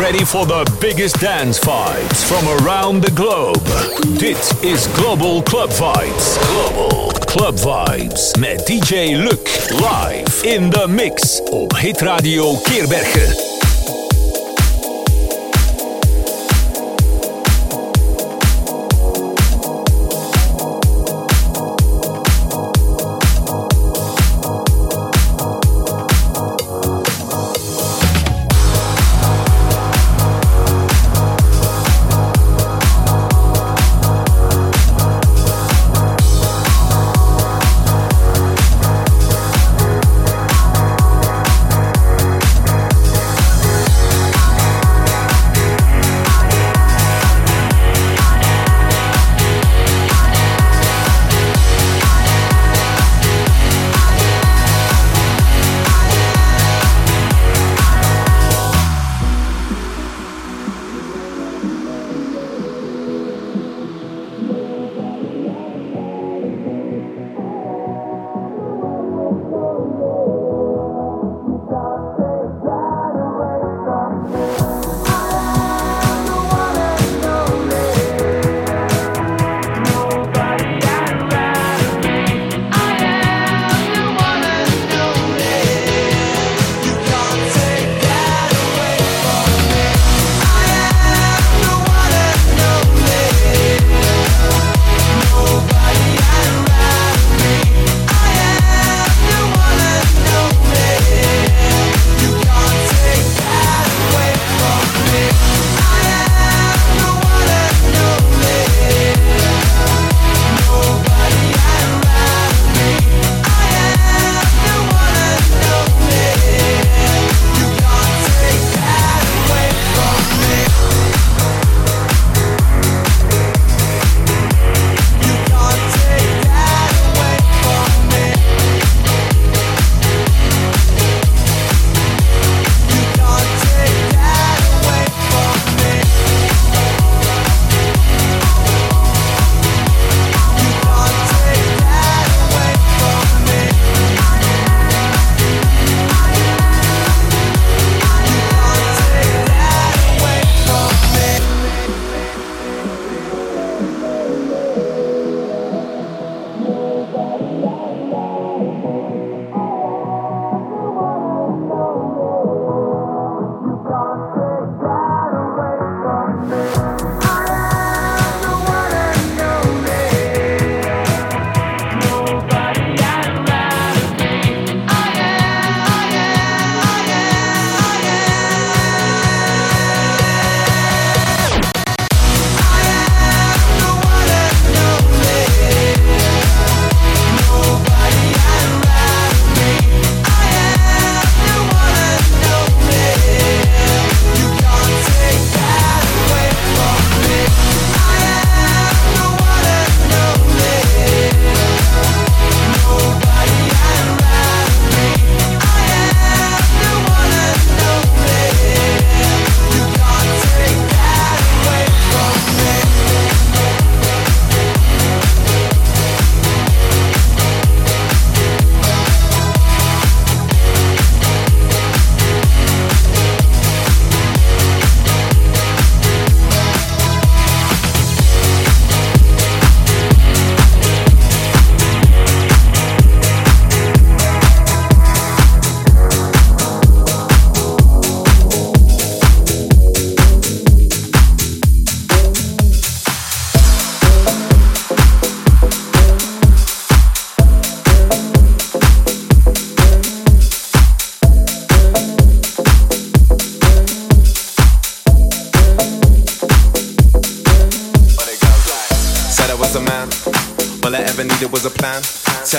ready for the biggest dance vibes from around the globe. Dit is Global Club Vibes. Global Club Vibes met DJ Luc live in the mix op Hit Radio Keerbergen.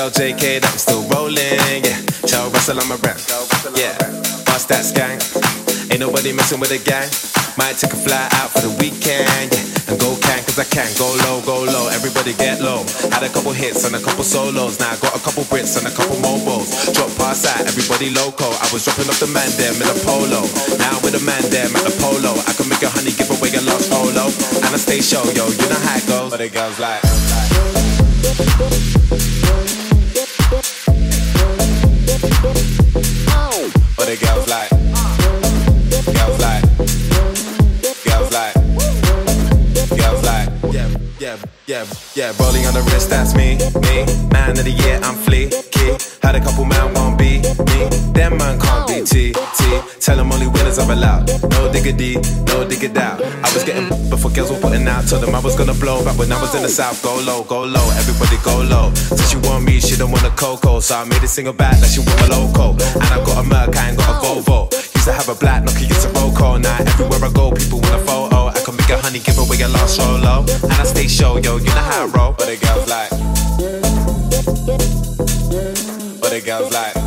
Tell JK that I'm still rolling, yeah. Tell Russell I'm around, yeah. Bust that gang. Ain't nobody messing with a gang. Might take a fly out for the weekend, yeah. And go can, cause I can. Go low, go low, everybody get low. Had a couple hits and a couple solos. Now I got a couple Brits and a couple mobiles. Drop past that, everybody loco. I was dropping off the man there, in a polo. Now with a man there, at the polo. I can make a honey give away a lost polo. And I stay show, yo, you know how it goes. But it goes like. But the girls like, girls like, girls like, girls like. Yeah, yeah, yeah, yeah. Rolling on the wrist, that's me, me. Man of the year, I'm fleeky. Had a couple man won't be me. That man can't be T, T. Tell them only winners I'm allowed. No diggity, no diggity out. I was getting before girls were putting out. Told them I was gonna blow back when I was in the south. Go low, go low, everybody go low. Since she want me, she don't want a cocoa. So I made a single back like she want a loco. And I got a Merc, I ain't got a Volvo. Used to have a black Nokia, it's a Roco. Now everywhere I go, people want a photo. I can make a honey, give away a lost solo. And I stay show, yo, you know how I roll. But the girls like. But the girls like.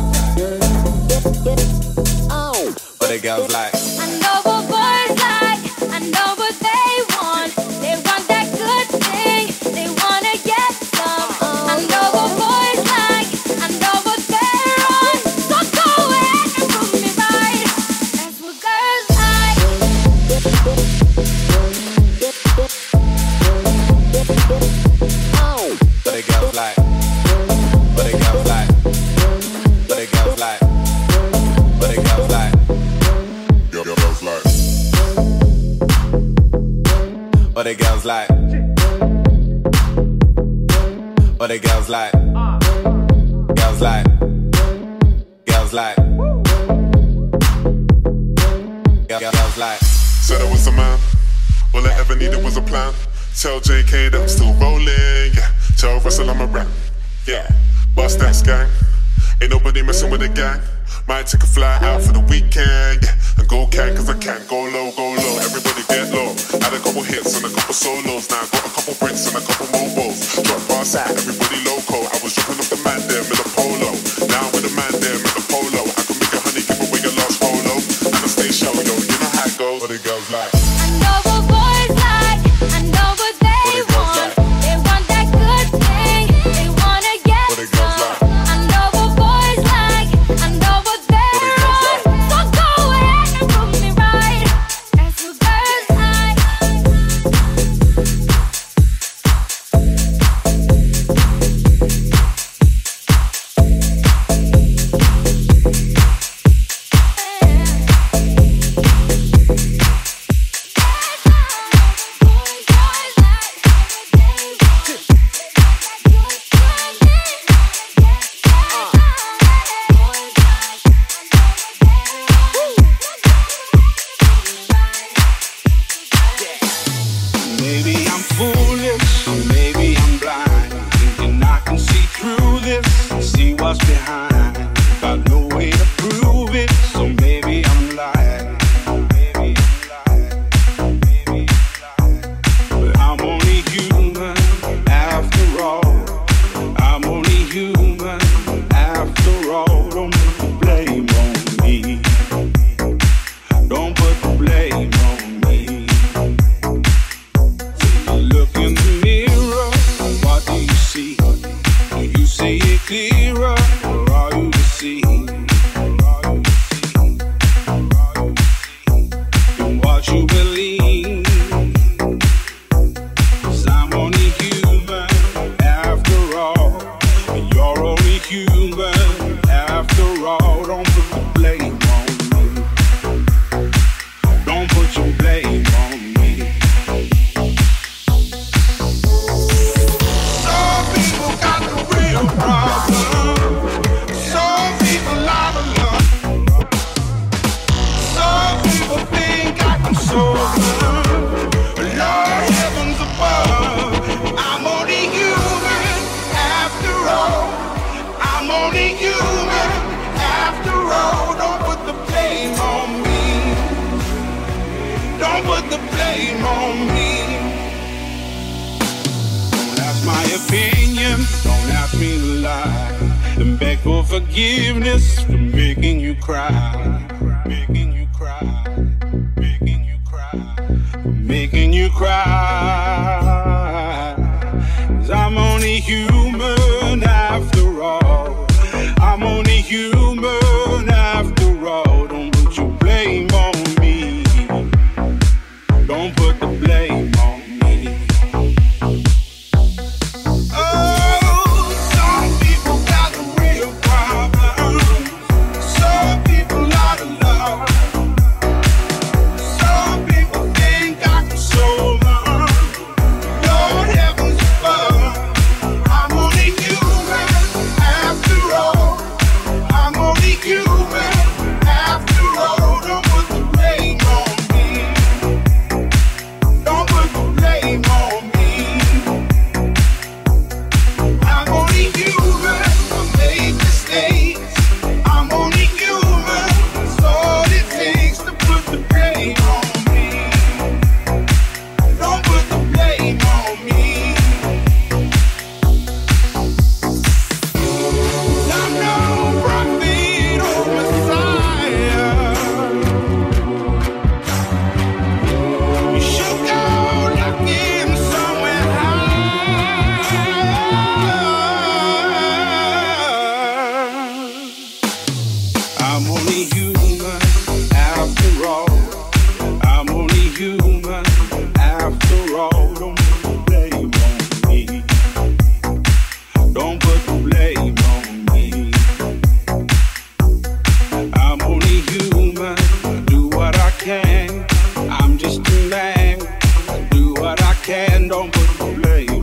goes like. JK, I'm still rolling. Yeah, tell Russell, I'm a rap. Yeah, bust that gang. Ain't nobody messing with the gang. Might take a fly out for the weekend. Yeah, and go can, cause I can. Go low, go low. Everybody get low. Had a couple hits and a couple solos. Now I got a couple bricks and a couple mobiles. Drop bars out, everybody loco. late.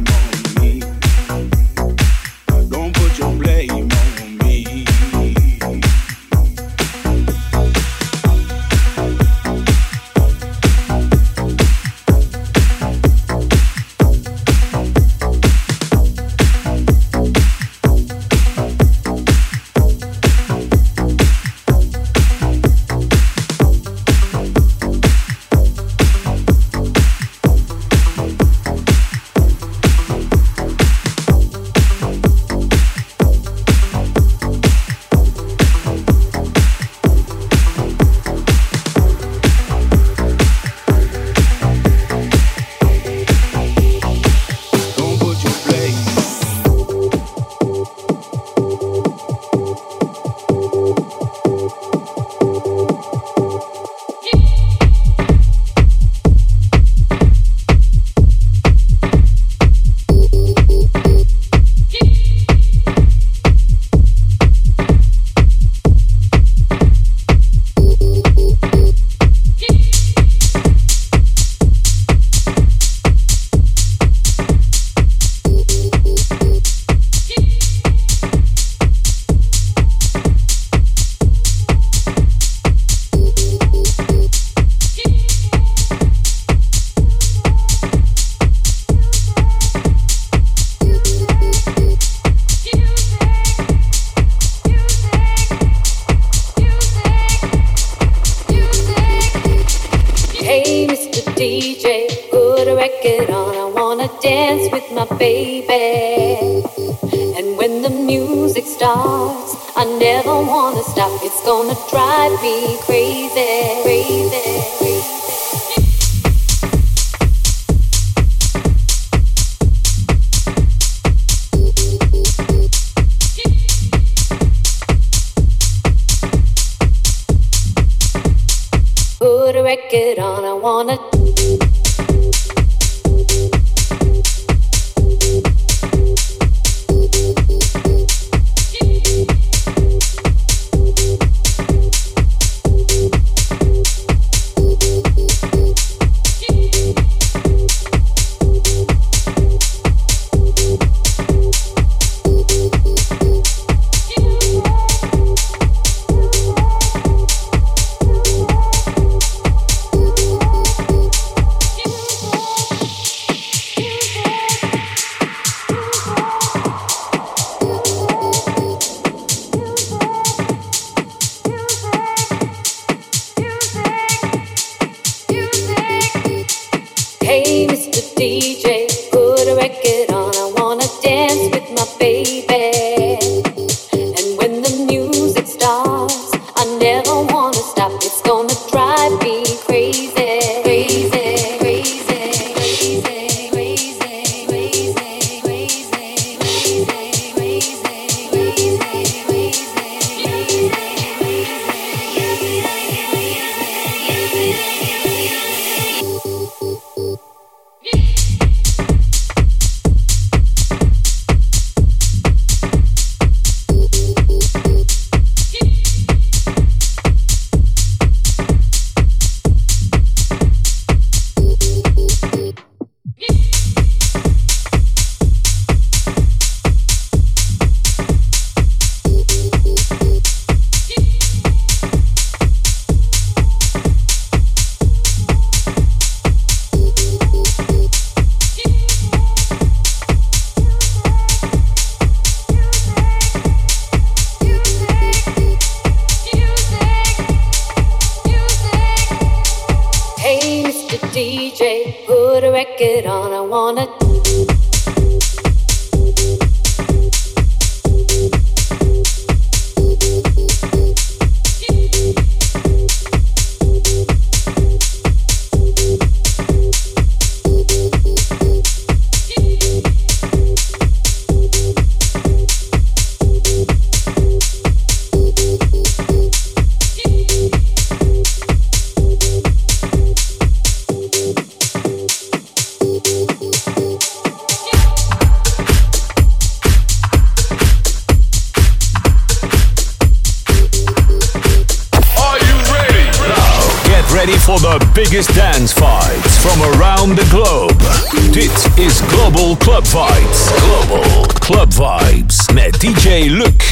DJ Luc.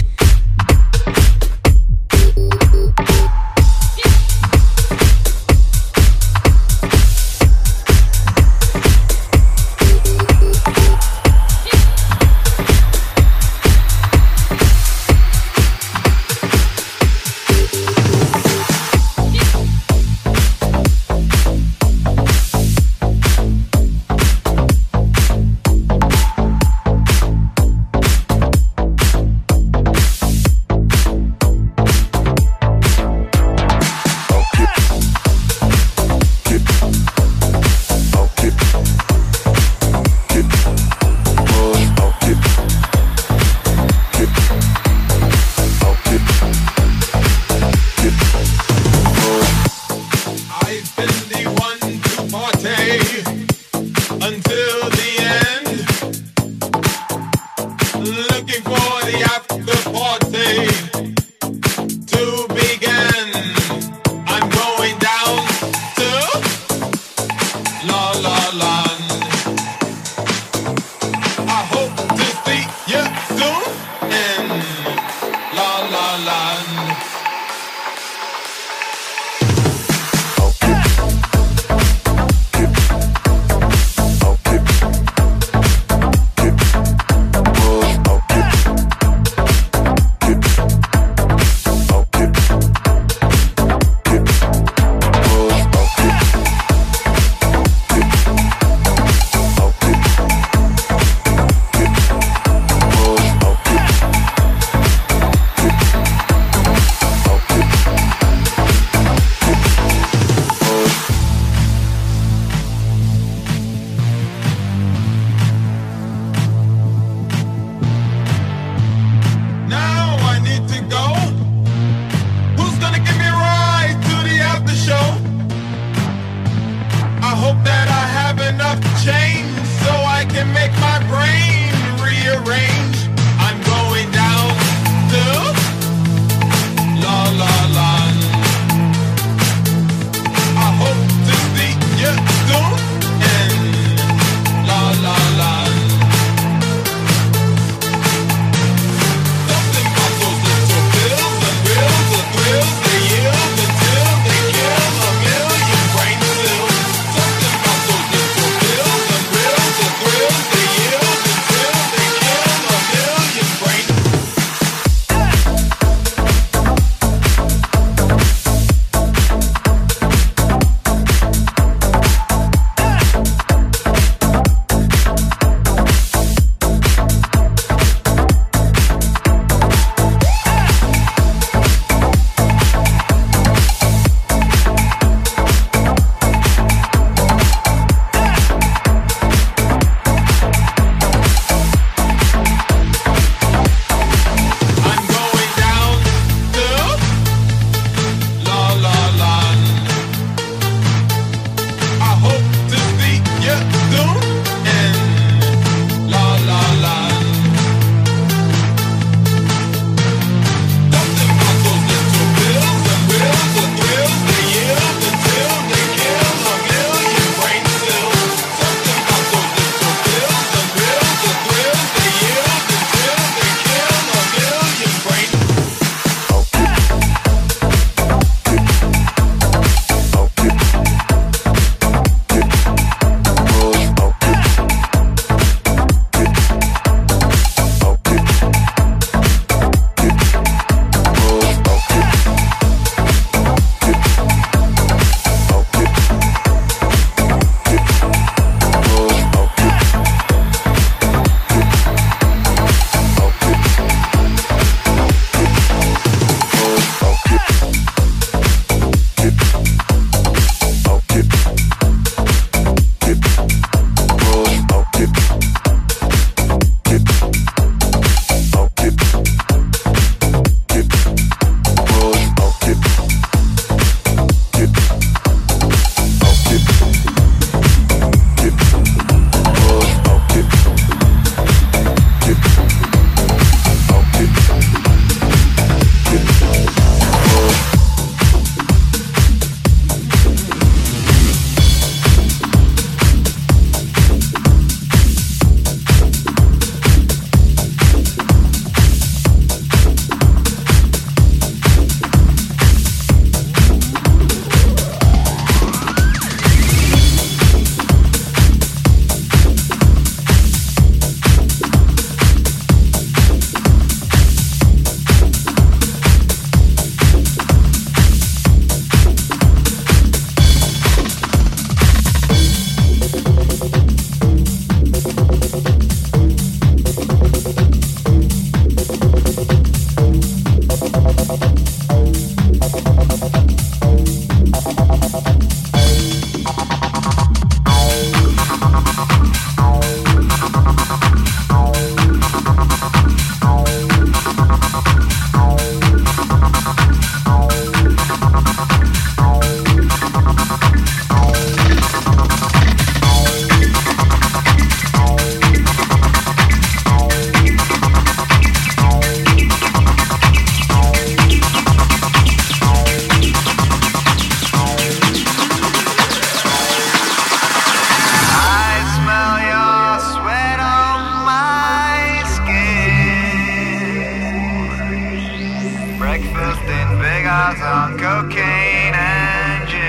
Breakfast in Vegas on cocaine and gin.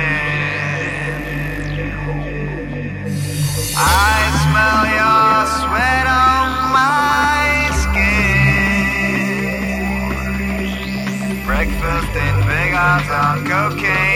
I smell your sweat on my skin. Breakfast in Vegas on cocaine.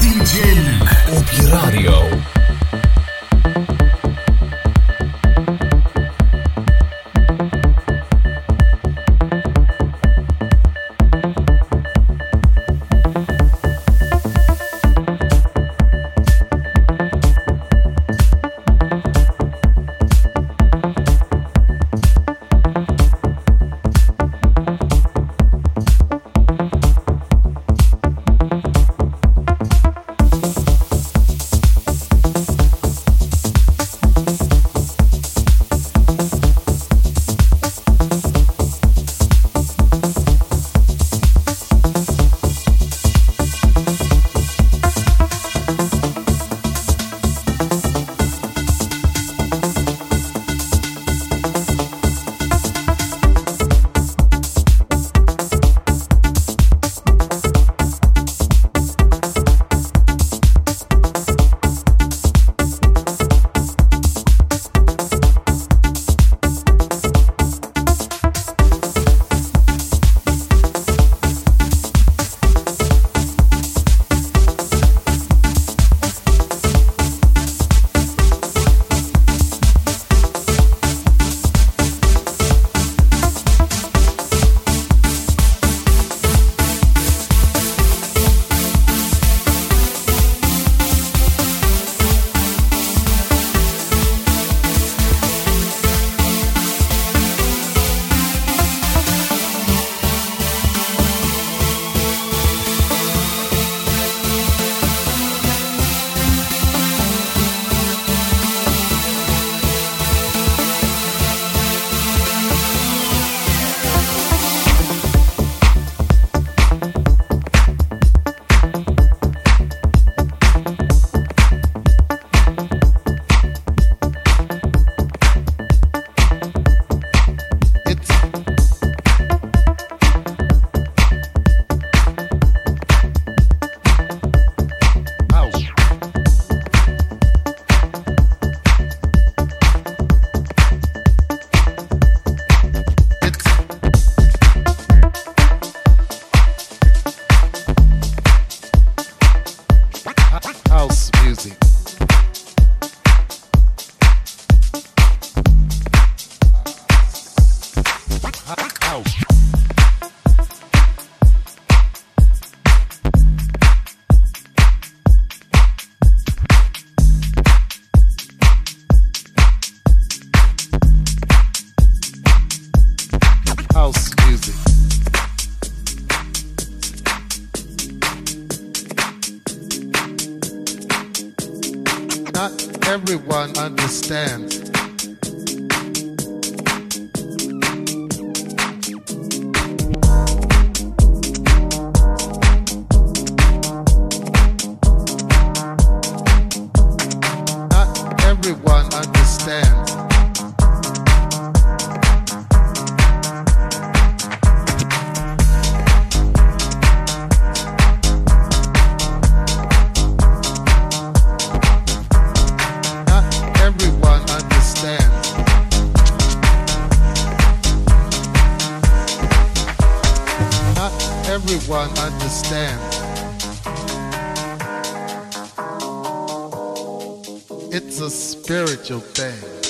DJ Luke op radio. everyone understands. It's a spiritual thing.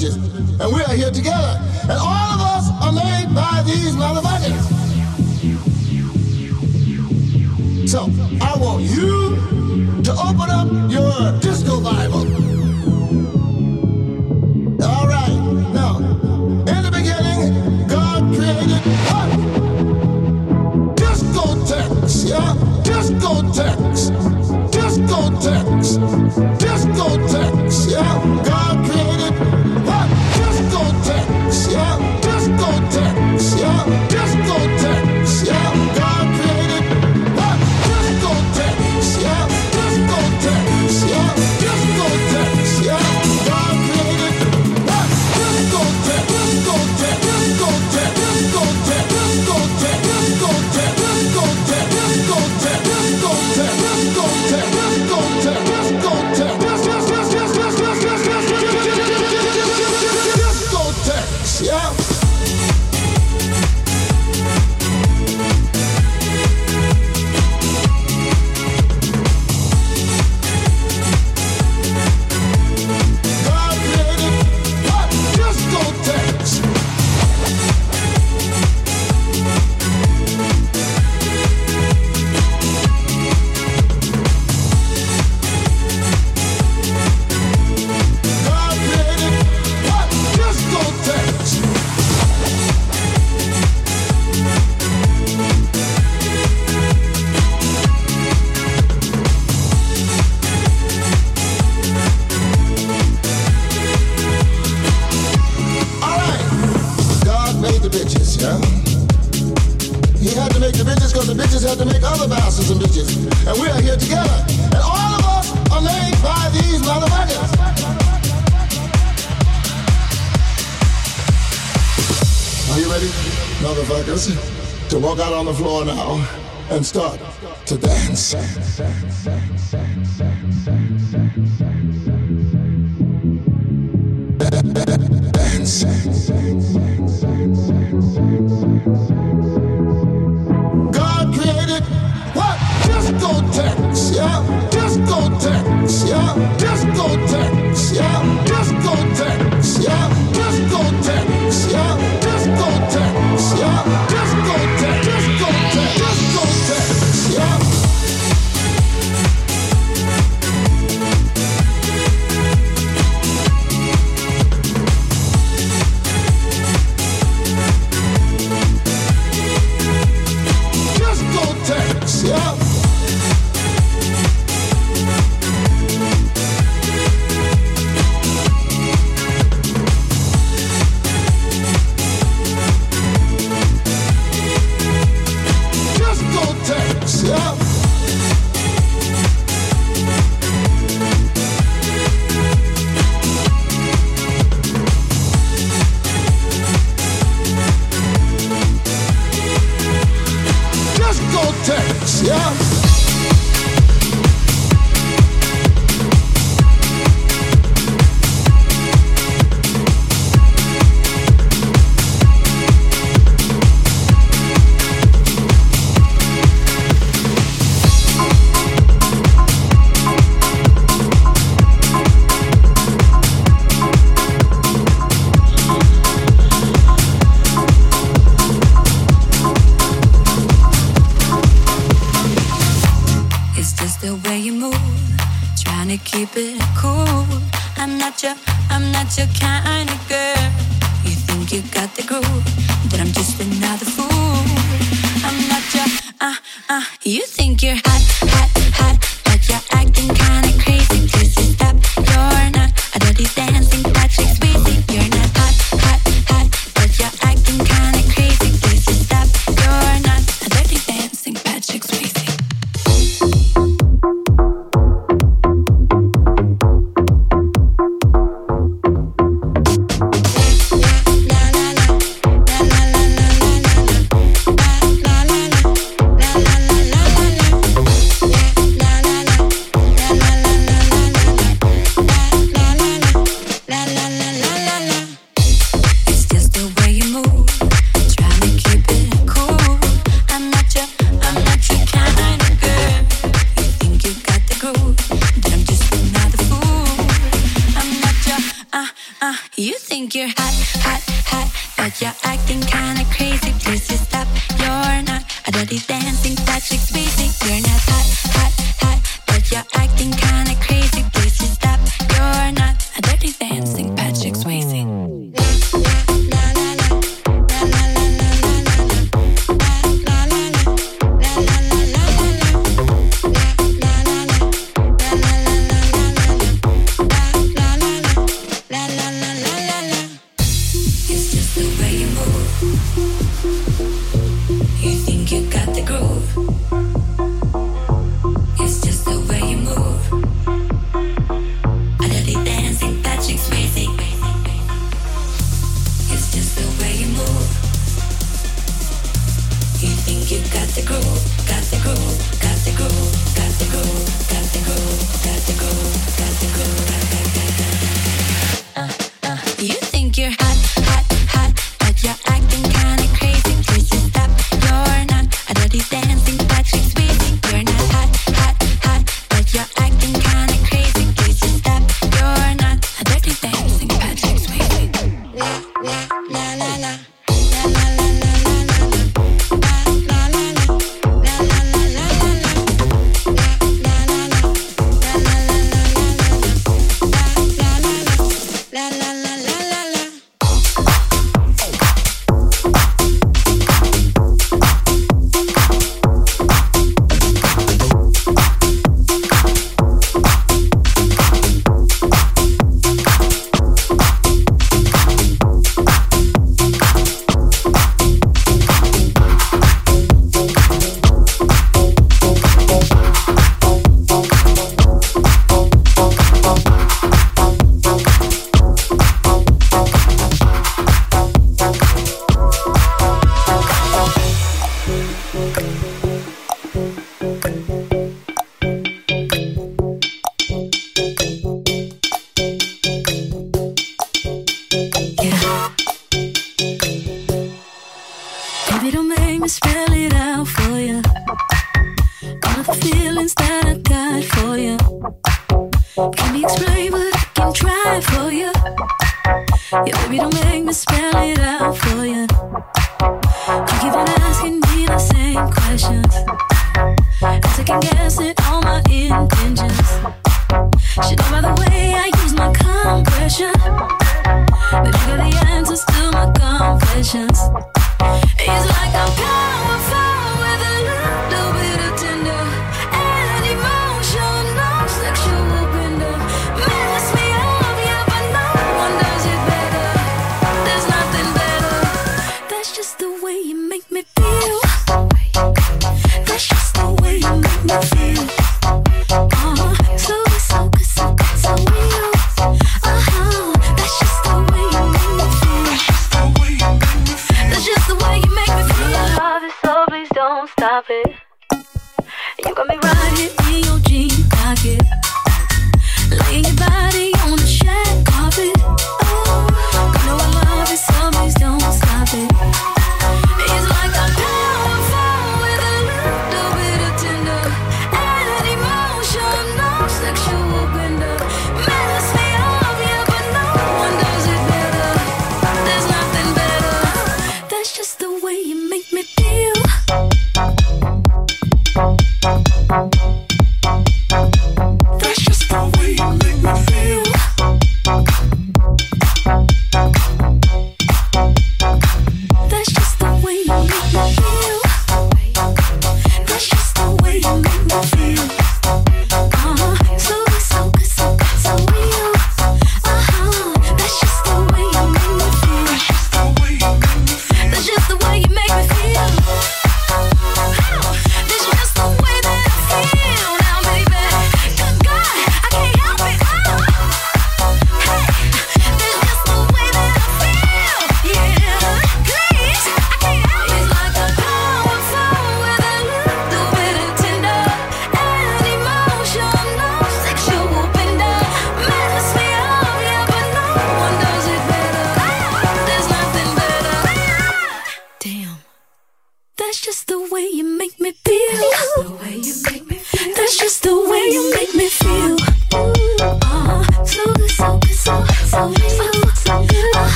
Keep here cool.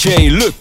DJ Luc.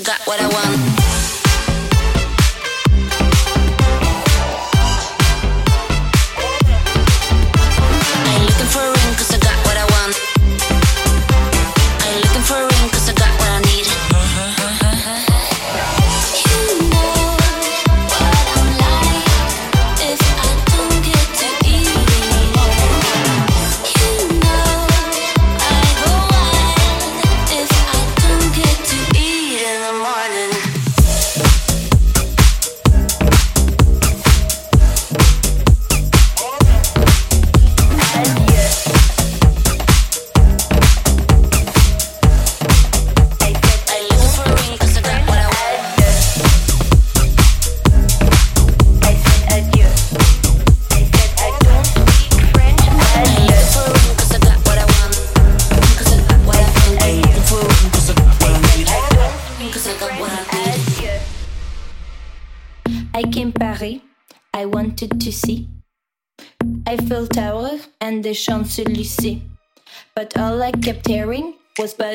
got what I want.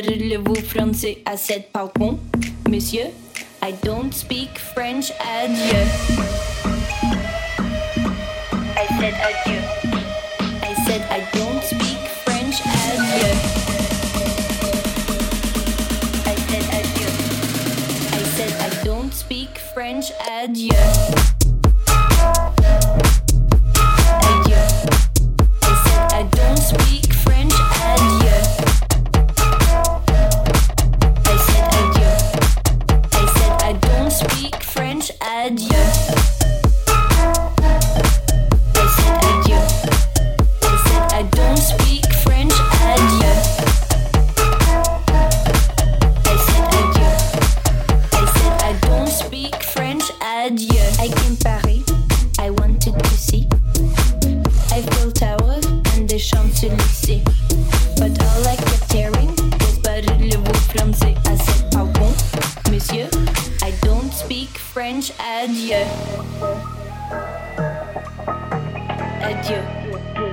Vous français à cette monsieur? I don't speak French, adieu. I said adieu. I said I don't speak French, adieu. I said adieu. I said I don't speak French, adieu. adieu. They said adieu. Said I don't speak French. Adieu. Said adieu. Said I don't speak French. Adieu. I came Paris. I wanted to see Eiffel Tower and the Champs Elysees. French, adieu. Adieu.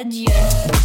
adieu.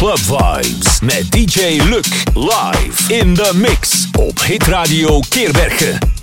Club Vibes met DJ Luc live in the mix op Hit Radio Keerbergen.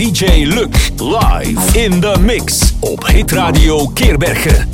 DJ Luc live in the mix op Hitradio Keerbergen.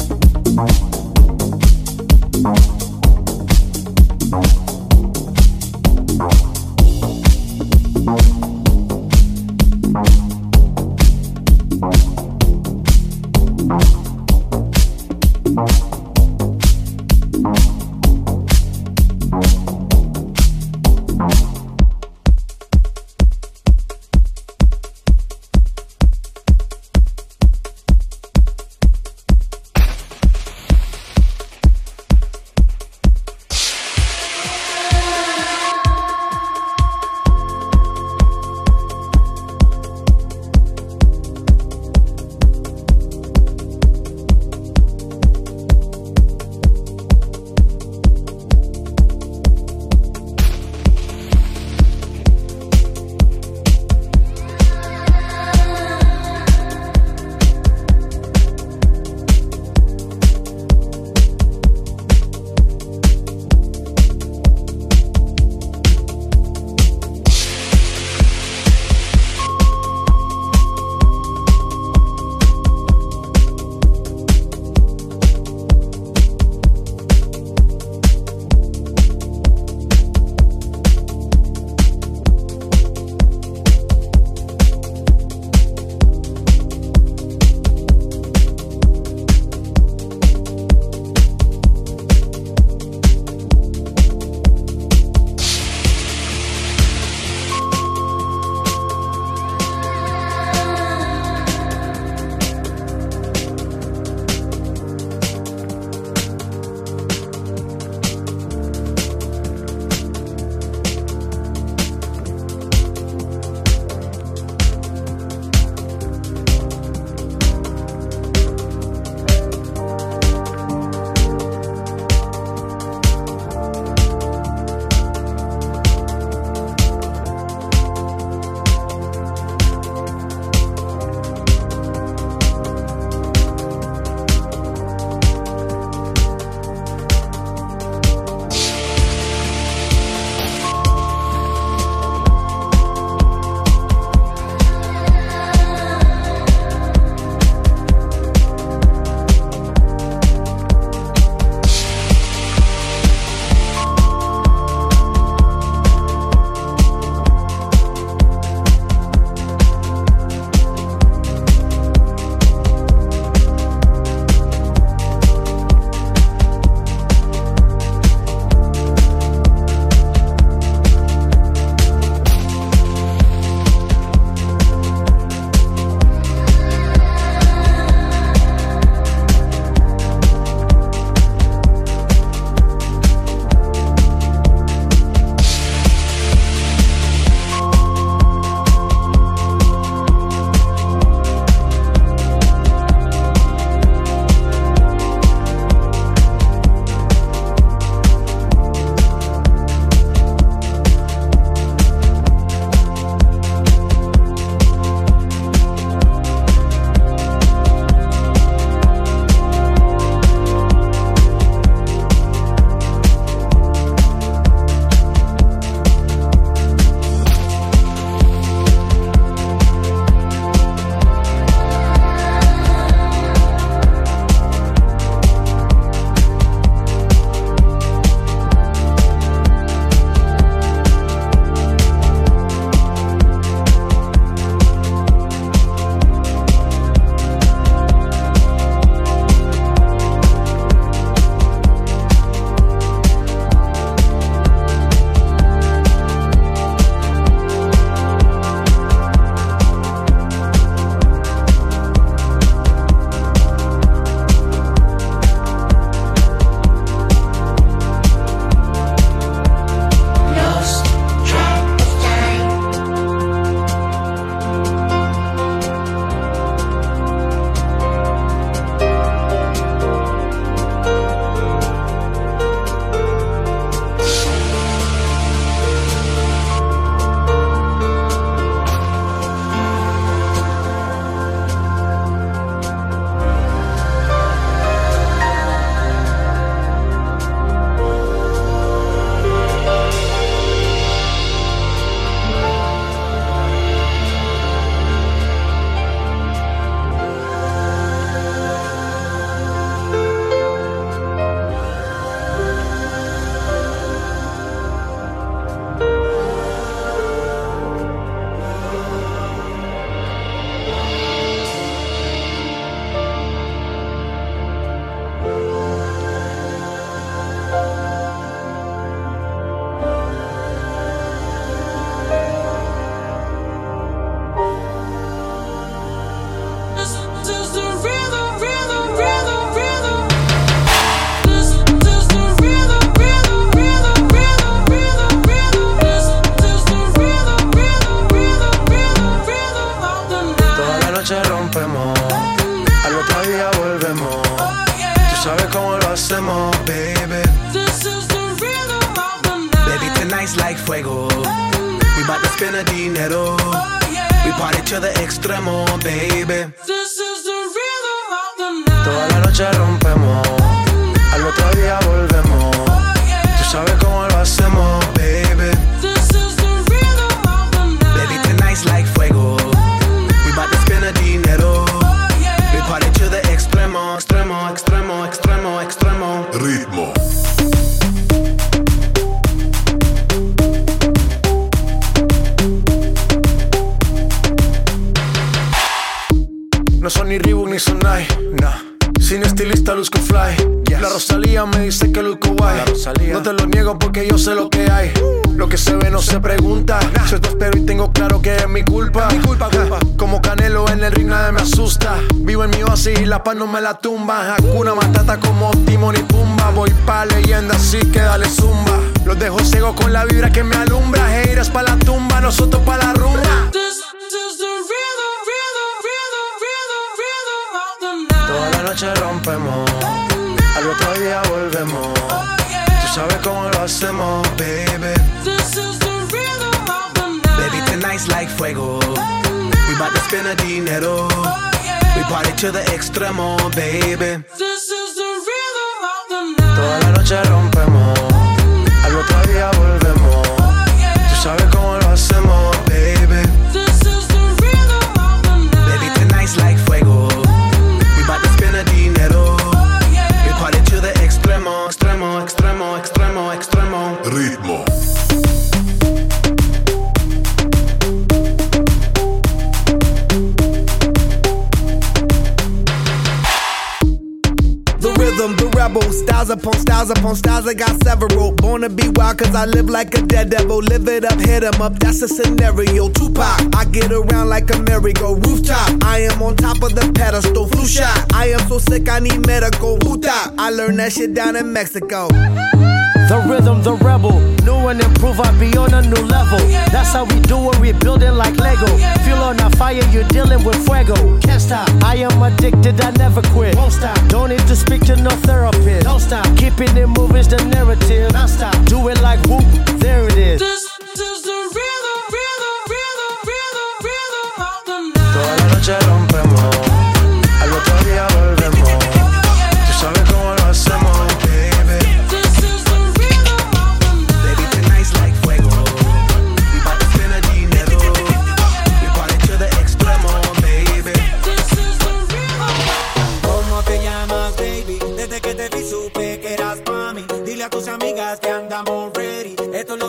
styles, I got several. Born to be wild, cause I live like a dead devil. Live it up, hit em up, that's a scenario. Tupac, I get around like a merry-go rooftop. I am on top of the pedestal, flu shot. I am so sick, I need medical. Who I learned that shit down in Mexico. The rhythm, the rebel. New and improve, I be on a new level. That's how we do it, we build it like Lego. Feel on a fire, you're dealing with fuego. Can't stop. I am addicted, I never quit. Won't stop. Don't need to speak to no therapist. Don't stop. Keeping it moving's the narrative. Not stop. Do it like whoop, there it is. This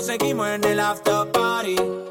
seguimos en el after party.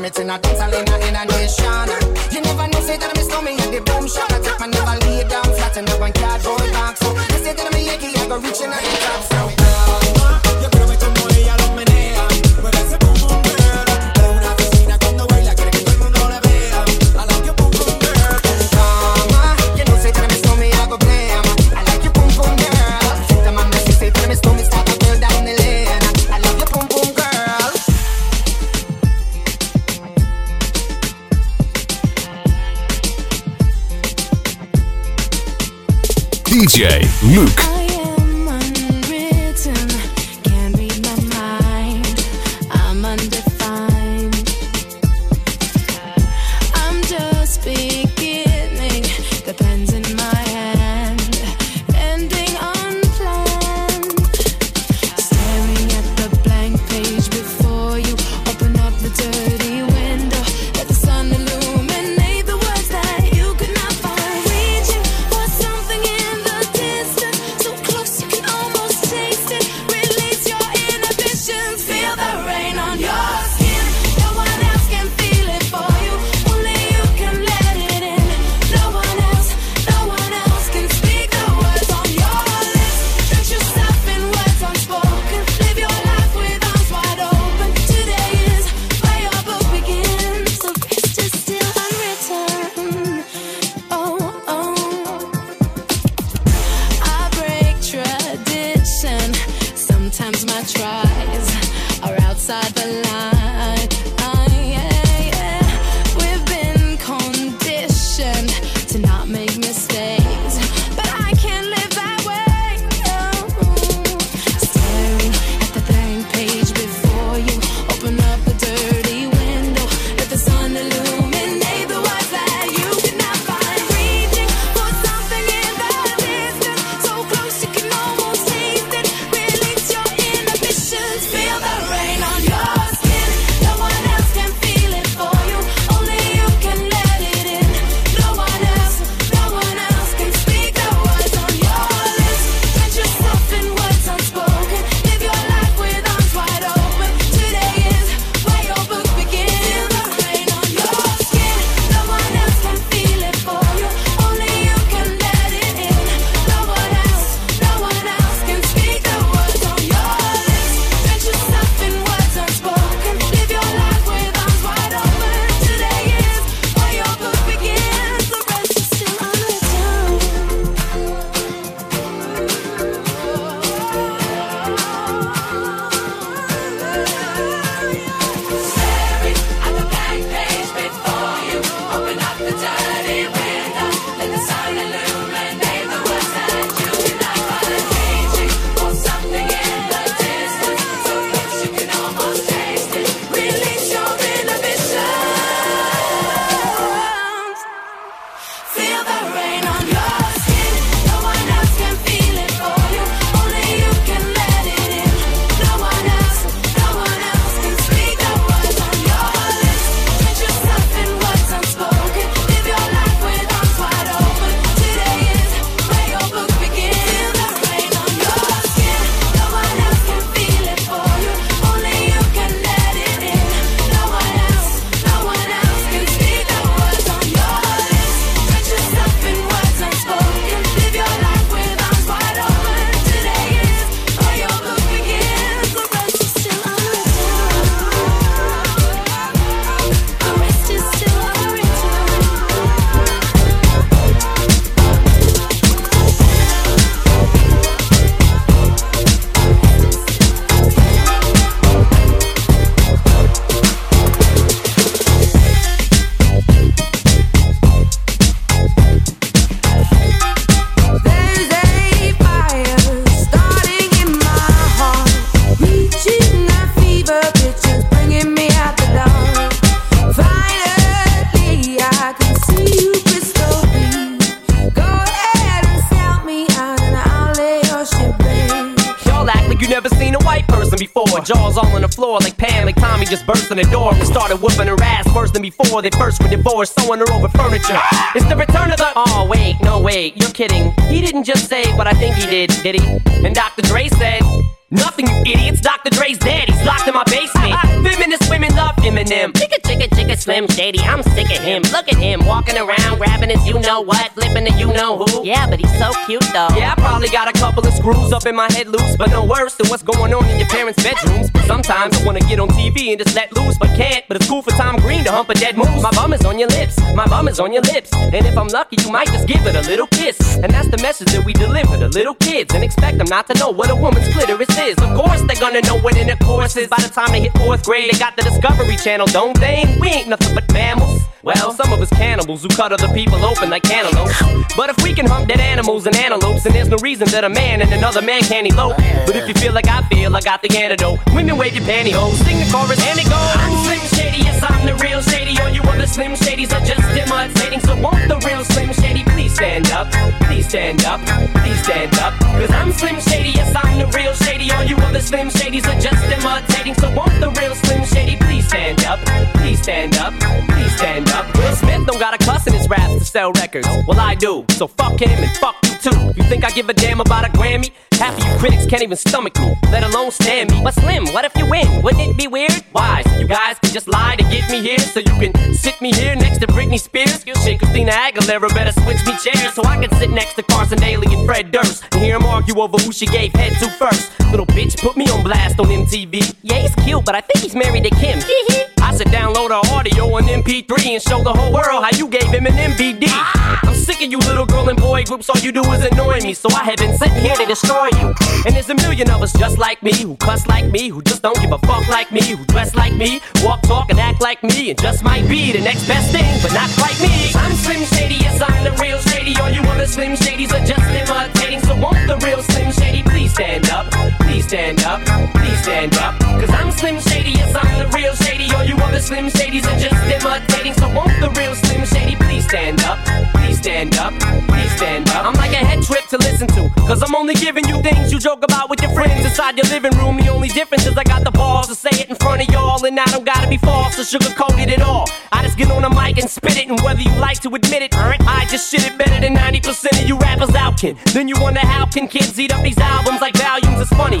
Man. Ram it a dance, in a, Luke. Jaws all on the floor like Pam, like Tommy just burst in the door and started whooping her ass worse than before. They first were divorced, sewing her over furniture. It's the return of the. Oh wait, no wait, you're kidding. He didn't just say what I think he did, did he? And Dr. Dre said. Nothing, you idiots. Dr. Dre's dead. He's locked in my basement. Feminist women love Eminem. Chicka, chicka, chicka, Slim Shady. I'm sick of him. Look at him walking around, grabbing his you know what, flipping the you know who. Yeah, but he's so cute though. Yeah, I probably got a couple of screws up in my head loose, but no worse than what's going on in your parents' bedrooms. Sometimes I wanna get on TV and just let loose, but can't. But it's cool for Tom Green to hump a dead moose. My bum is on your lips. My bum is on your lips. And if I'm lucky, you might just give it a little kiss. And that's the message that we deliver to little kids and expect them not to know what a woman's clitoris is. Of course, they're gonna know what intercourse is by the time they hit fourth grade. They got the Discovery Channel, don't they? We ain't nothing but mammals. Well, some of us cannibals who cut other people open like cantaloupes. But if we can hunt dead animals and antelopes, then there's no reason that a man and another man can't elope. But if you feel like I feel, I got the antidote. Women wave your pantyhose, sing the chorus, and it goes. I'm Slim Shady, yes, I'm the real Shady. All you other Slim Shadys are just imitating. So won't the real Slim Shady stand up? Please stand up, please stand up. Cause I'm Slim Shady, yes, I'm the real Shady. All you other Slim Shadys are just imitating. So won't the real Slim Shady please stand up? Please stand up, please stand up. Will Smith don't got a cuss in his raps to sell records. Well, I do. So fuck him and fuck you too. You think I give a damn about a Grammy? Half of you critics can't even stomach me, let alone stand me. But Slim, what if you win? Wouldn't it be weird? Why? So you guys can just lie to get me here, so you can sit me here next to Britney Spears. Shit, Christina Aguilera better switch me chairs so I can sit next to Carson Daly and Fred Durst and hear them argue over who she gave head to first. Little bitch put me on blast on MTV. Yeah, he's cute, but I think he's married to Kim. I should download her audio on MP3 and show the whole world how you gave Eminem VD. Ah! I'm sick of you little girl and boy groups, all you do is annoy me, so I have been sitting here to destroy you. And there's a million of us just like me, who cuss like me, who just don't give a fuck like me, who dress like me, walk, talk, and act like me, and just might be the next best thing, but not quite me. I'm Slim Shady, yes, I'm the real Shady. All you other Slim Shadys are just imitating, so won't the real Slim Shady please stand up? Please stand up, please stand up. Cause I'm Slim Shady, yes, I'm the real Shady. All you other Slim Shadys are just imitating, so won't the real Slim Shady please stand up? Please stand up, please stand up. I'm like a head trip to listen to, cause I'm only giving you things you joke about with your friends inside your living room. The only difference is I got the balls to say it in front of y'all, and I don't gotta be false or sugarcoated at all. I just get on the mic and spit it, and whether you like to admit it, I just shit it better than 90% of you rappers out, kid. Then you wonder how can kids eat up these albums like volumes? It's funny,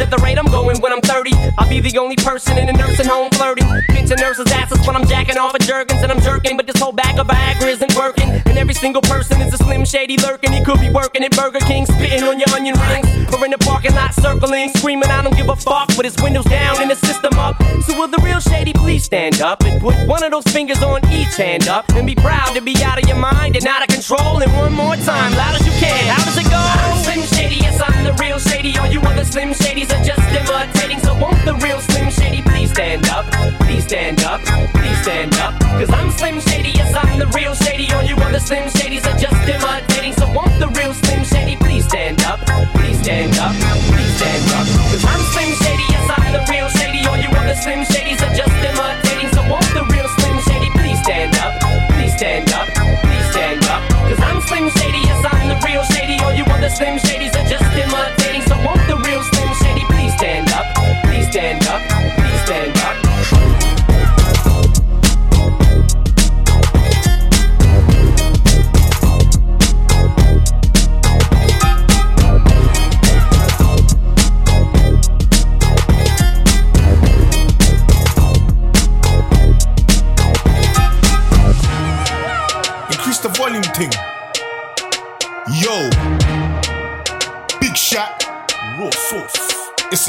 at the rate I'm going when I'm 30, I'll be the only person in a nursing home flirting. Pinching nurses' asses when I'm jacking off of Jergens and I'm jerking, but this whole bag of Viagra isn't working. And every single person is a slim shady lurking. He could be working at Burger King, spitting on your onion rings, or in the parking lot circling, screaming, I don't give a fuck, with his windows down and the system up. So will the real shady please stand up and put one of those fingers on each hand up and be proud to be out of your mind and out of control. And one more time, loud as you can. How does it go? I'm Slim Shady, yes, I'm the real shady. All you other Slim Shadys are just imitating. So won't the real Slim Shady please stand up? Please stand up, please stand up. Cause I'm Slim Shady, yes, I'm the real shady. All you other Slim Shadys are just imitating. So won't the real Slim Shady please stand up? Please stand up, please stand up. Cause I'm Slim Shady, yes, I'm the real shady. All you other Slim Shadys are just imitating. So won't the real Slim Shady please stand up? Please stand up, please stand up. Cause I'm Slim Shady, yes, I'm the real shady. All you other Slim Shadys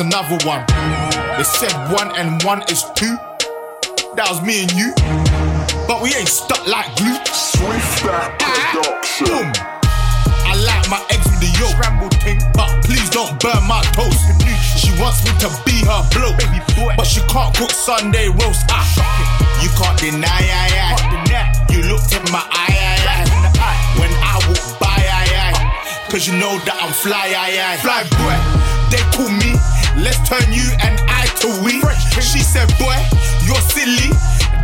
another one. They said one and one is two. That was me and you. But we ain't stuck like glue. Swift that production. Boom. I like my eggs with the yolk. Scrambled thing. But please don't burn my toast. She wants me to be her bloke. Baby boy. But she can't cook Sunday roast. Ah. You can't deny, I, I. You looked in my eye, I, I. When I walk by, I, I. Cause you know that I'm fly, I, I. Fly boy, they call me. Let's turn you and I to we. She said, boy, you're silly.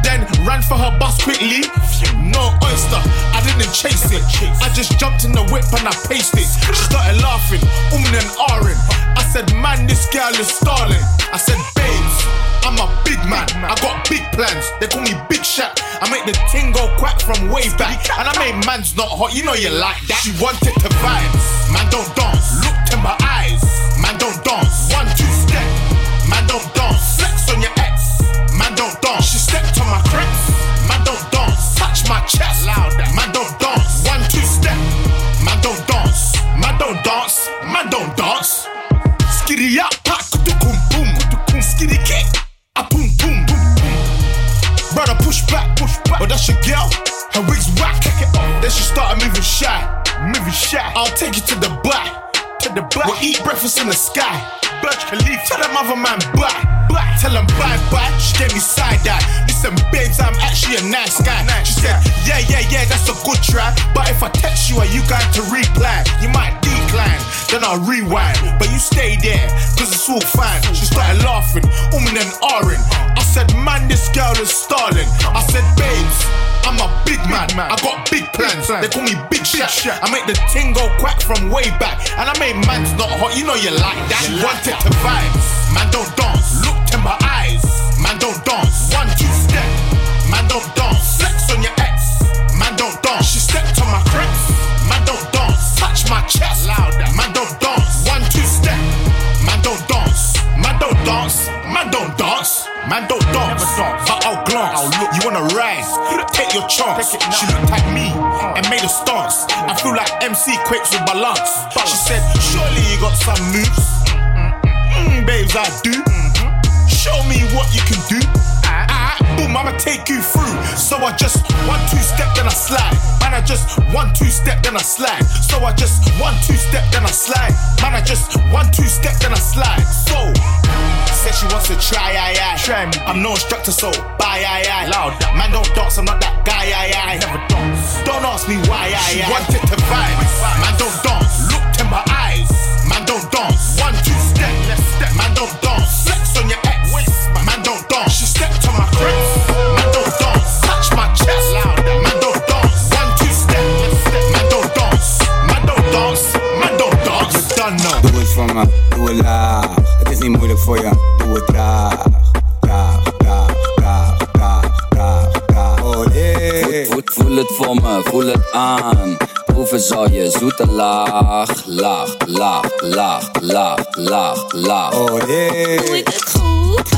Then ran for her bus quickly. No oyster, I didn't chase it. I just jumped in the whip and I paced it. She started laughing, umming and ahhing. I said, man, this girl is stalling. I said, babes, I'm a big man. I got big plans. They call me Big Shot. I make the ting go quack from way back. And I made man's not hot. You know you like that. She wanted to vibe. Man, don't dance. Man, don't dance. One, two, step. Man, don't dance. Flex on your ex. Man, don't dance. She stepped on my crepes. Man, don't dance. Touch my chest. Loud. Man, don't dance. One, two, step. Man, don't dance. Man, don't dance. Man, don't dance. Skiddy up, pack, kum boom, skiddy kick, a boom boom boom boom. Brother push back, push back. But that's your girl, her wig's whack. Then she started moving shy, moving shy. I'll take you to the back, to the back. We'll eat breakfast in the sky. Burj Khalifa, tell them other man bye, bye. Tell them bye bye. She gave me side eye. Listen, babes, I'm actually a nice guy. She said, yeah, yeah, yeah, that's a good try. But if I text you, are you going to reply? You might decline, then I'll rewind. But you stay there, cause it's all fine. She started laughing, umming and ahhing. I said, man, this girl is stalling. I said, babes, I'm a big man. man. I got big plans. They call me Big Shot. I make the ting go quack from way back. And I made man's not hot. You know you like that. She wanted to vibe. Man, don't dance. Looked in my eyes. Man, don't dance. One, two, step. Man, don't dance. Flex on your ex. Man, don't dance. She stepped on my crepes. Man, don't dance. Touch my chest. Louder. Man, don't dance. One, two, step. Man, don't dance. Man, don't dance. Man, don't dance. Man, don't dance. But I'll glance. You wanna rise? Your chance. She looked at me and made a stance. I feel like MC Quakes with balance. She said, Surely you got some moves. Mm, mm, mm. mm babes, I do. Mm-hmm. Show me what you can do. Boom, I'ma take you through. So I just one, two step, then I slide. Man, I just one, two step, then I slide. So I just one, two step, then I slide. Man, I just one, two step, then I slide. So, said she wants to try, aye, aye. Try me. I'm no instructor, so bye, aye, aye. Loud. Man, don't dance, I'm not that guy, aye, aye. Never dance. Don't ask me why, aye, she aye. wanted to vibe. Man, don't dance. Looked in my eyes. Man, don't dance. One, two step. step. Man, don't dance. Know. Doe het laag. Het is niet moeilijk voor je, doe het traag. Traag, traag, traag, traag, traag, traag. Oh yeah. Voel, voel het voor me, voel het aan. Proeven zal je zoete laag, laag, laag, laag, laag, laag, laag. Oh yeah. Doe ik het goed?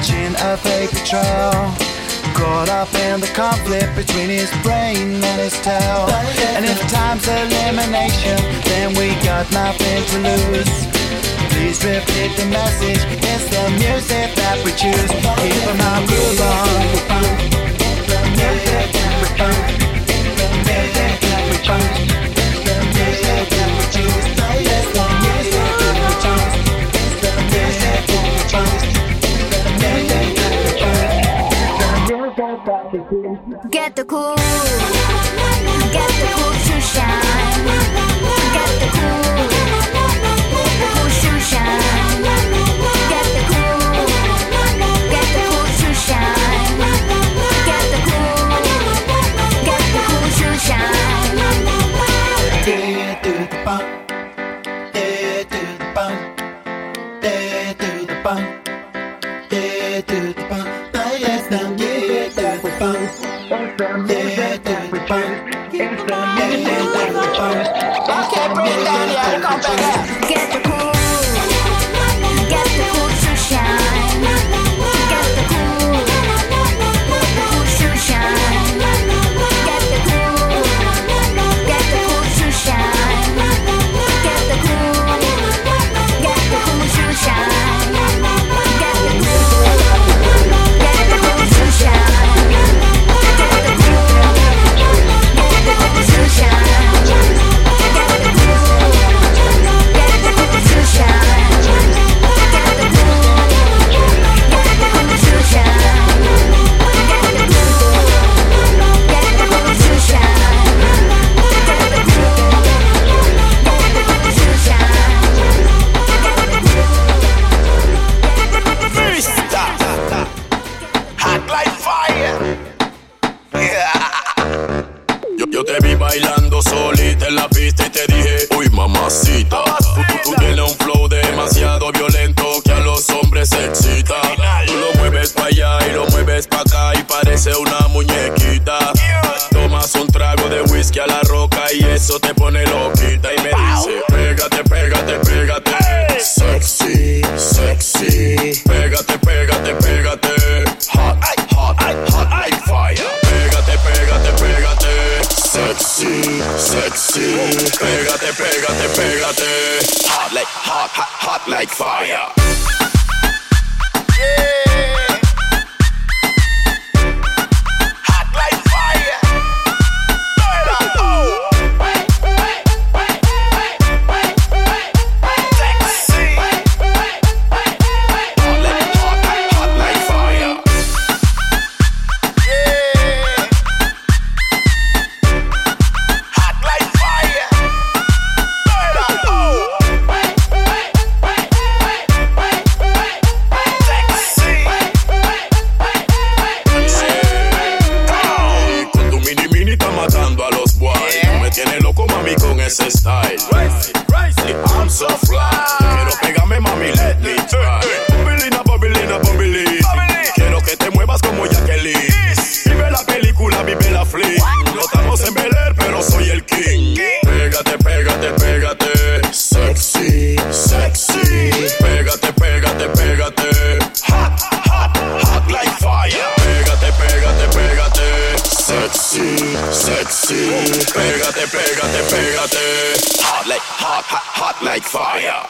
watching a fake betrayal. Caught up in the conflict between his brain and his tail. And if time's elimination, then we got nothing to lose. Please repeat the message, it's the music that we choose. Keep an eye groove on. Music that. Music that we choose. The music that we choose. The music that we choose. Get the cool. Okay, Brendan, yeah, come back. Get the Hot like hot, hot, hot like fire.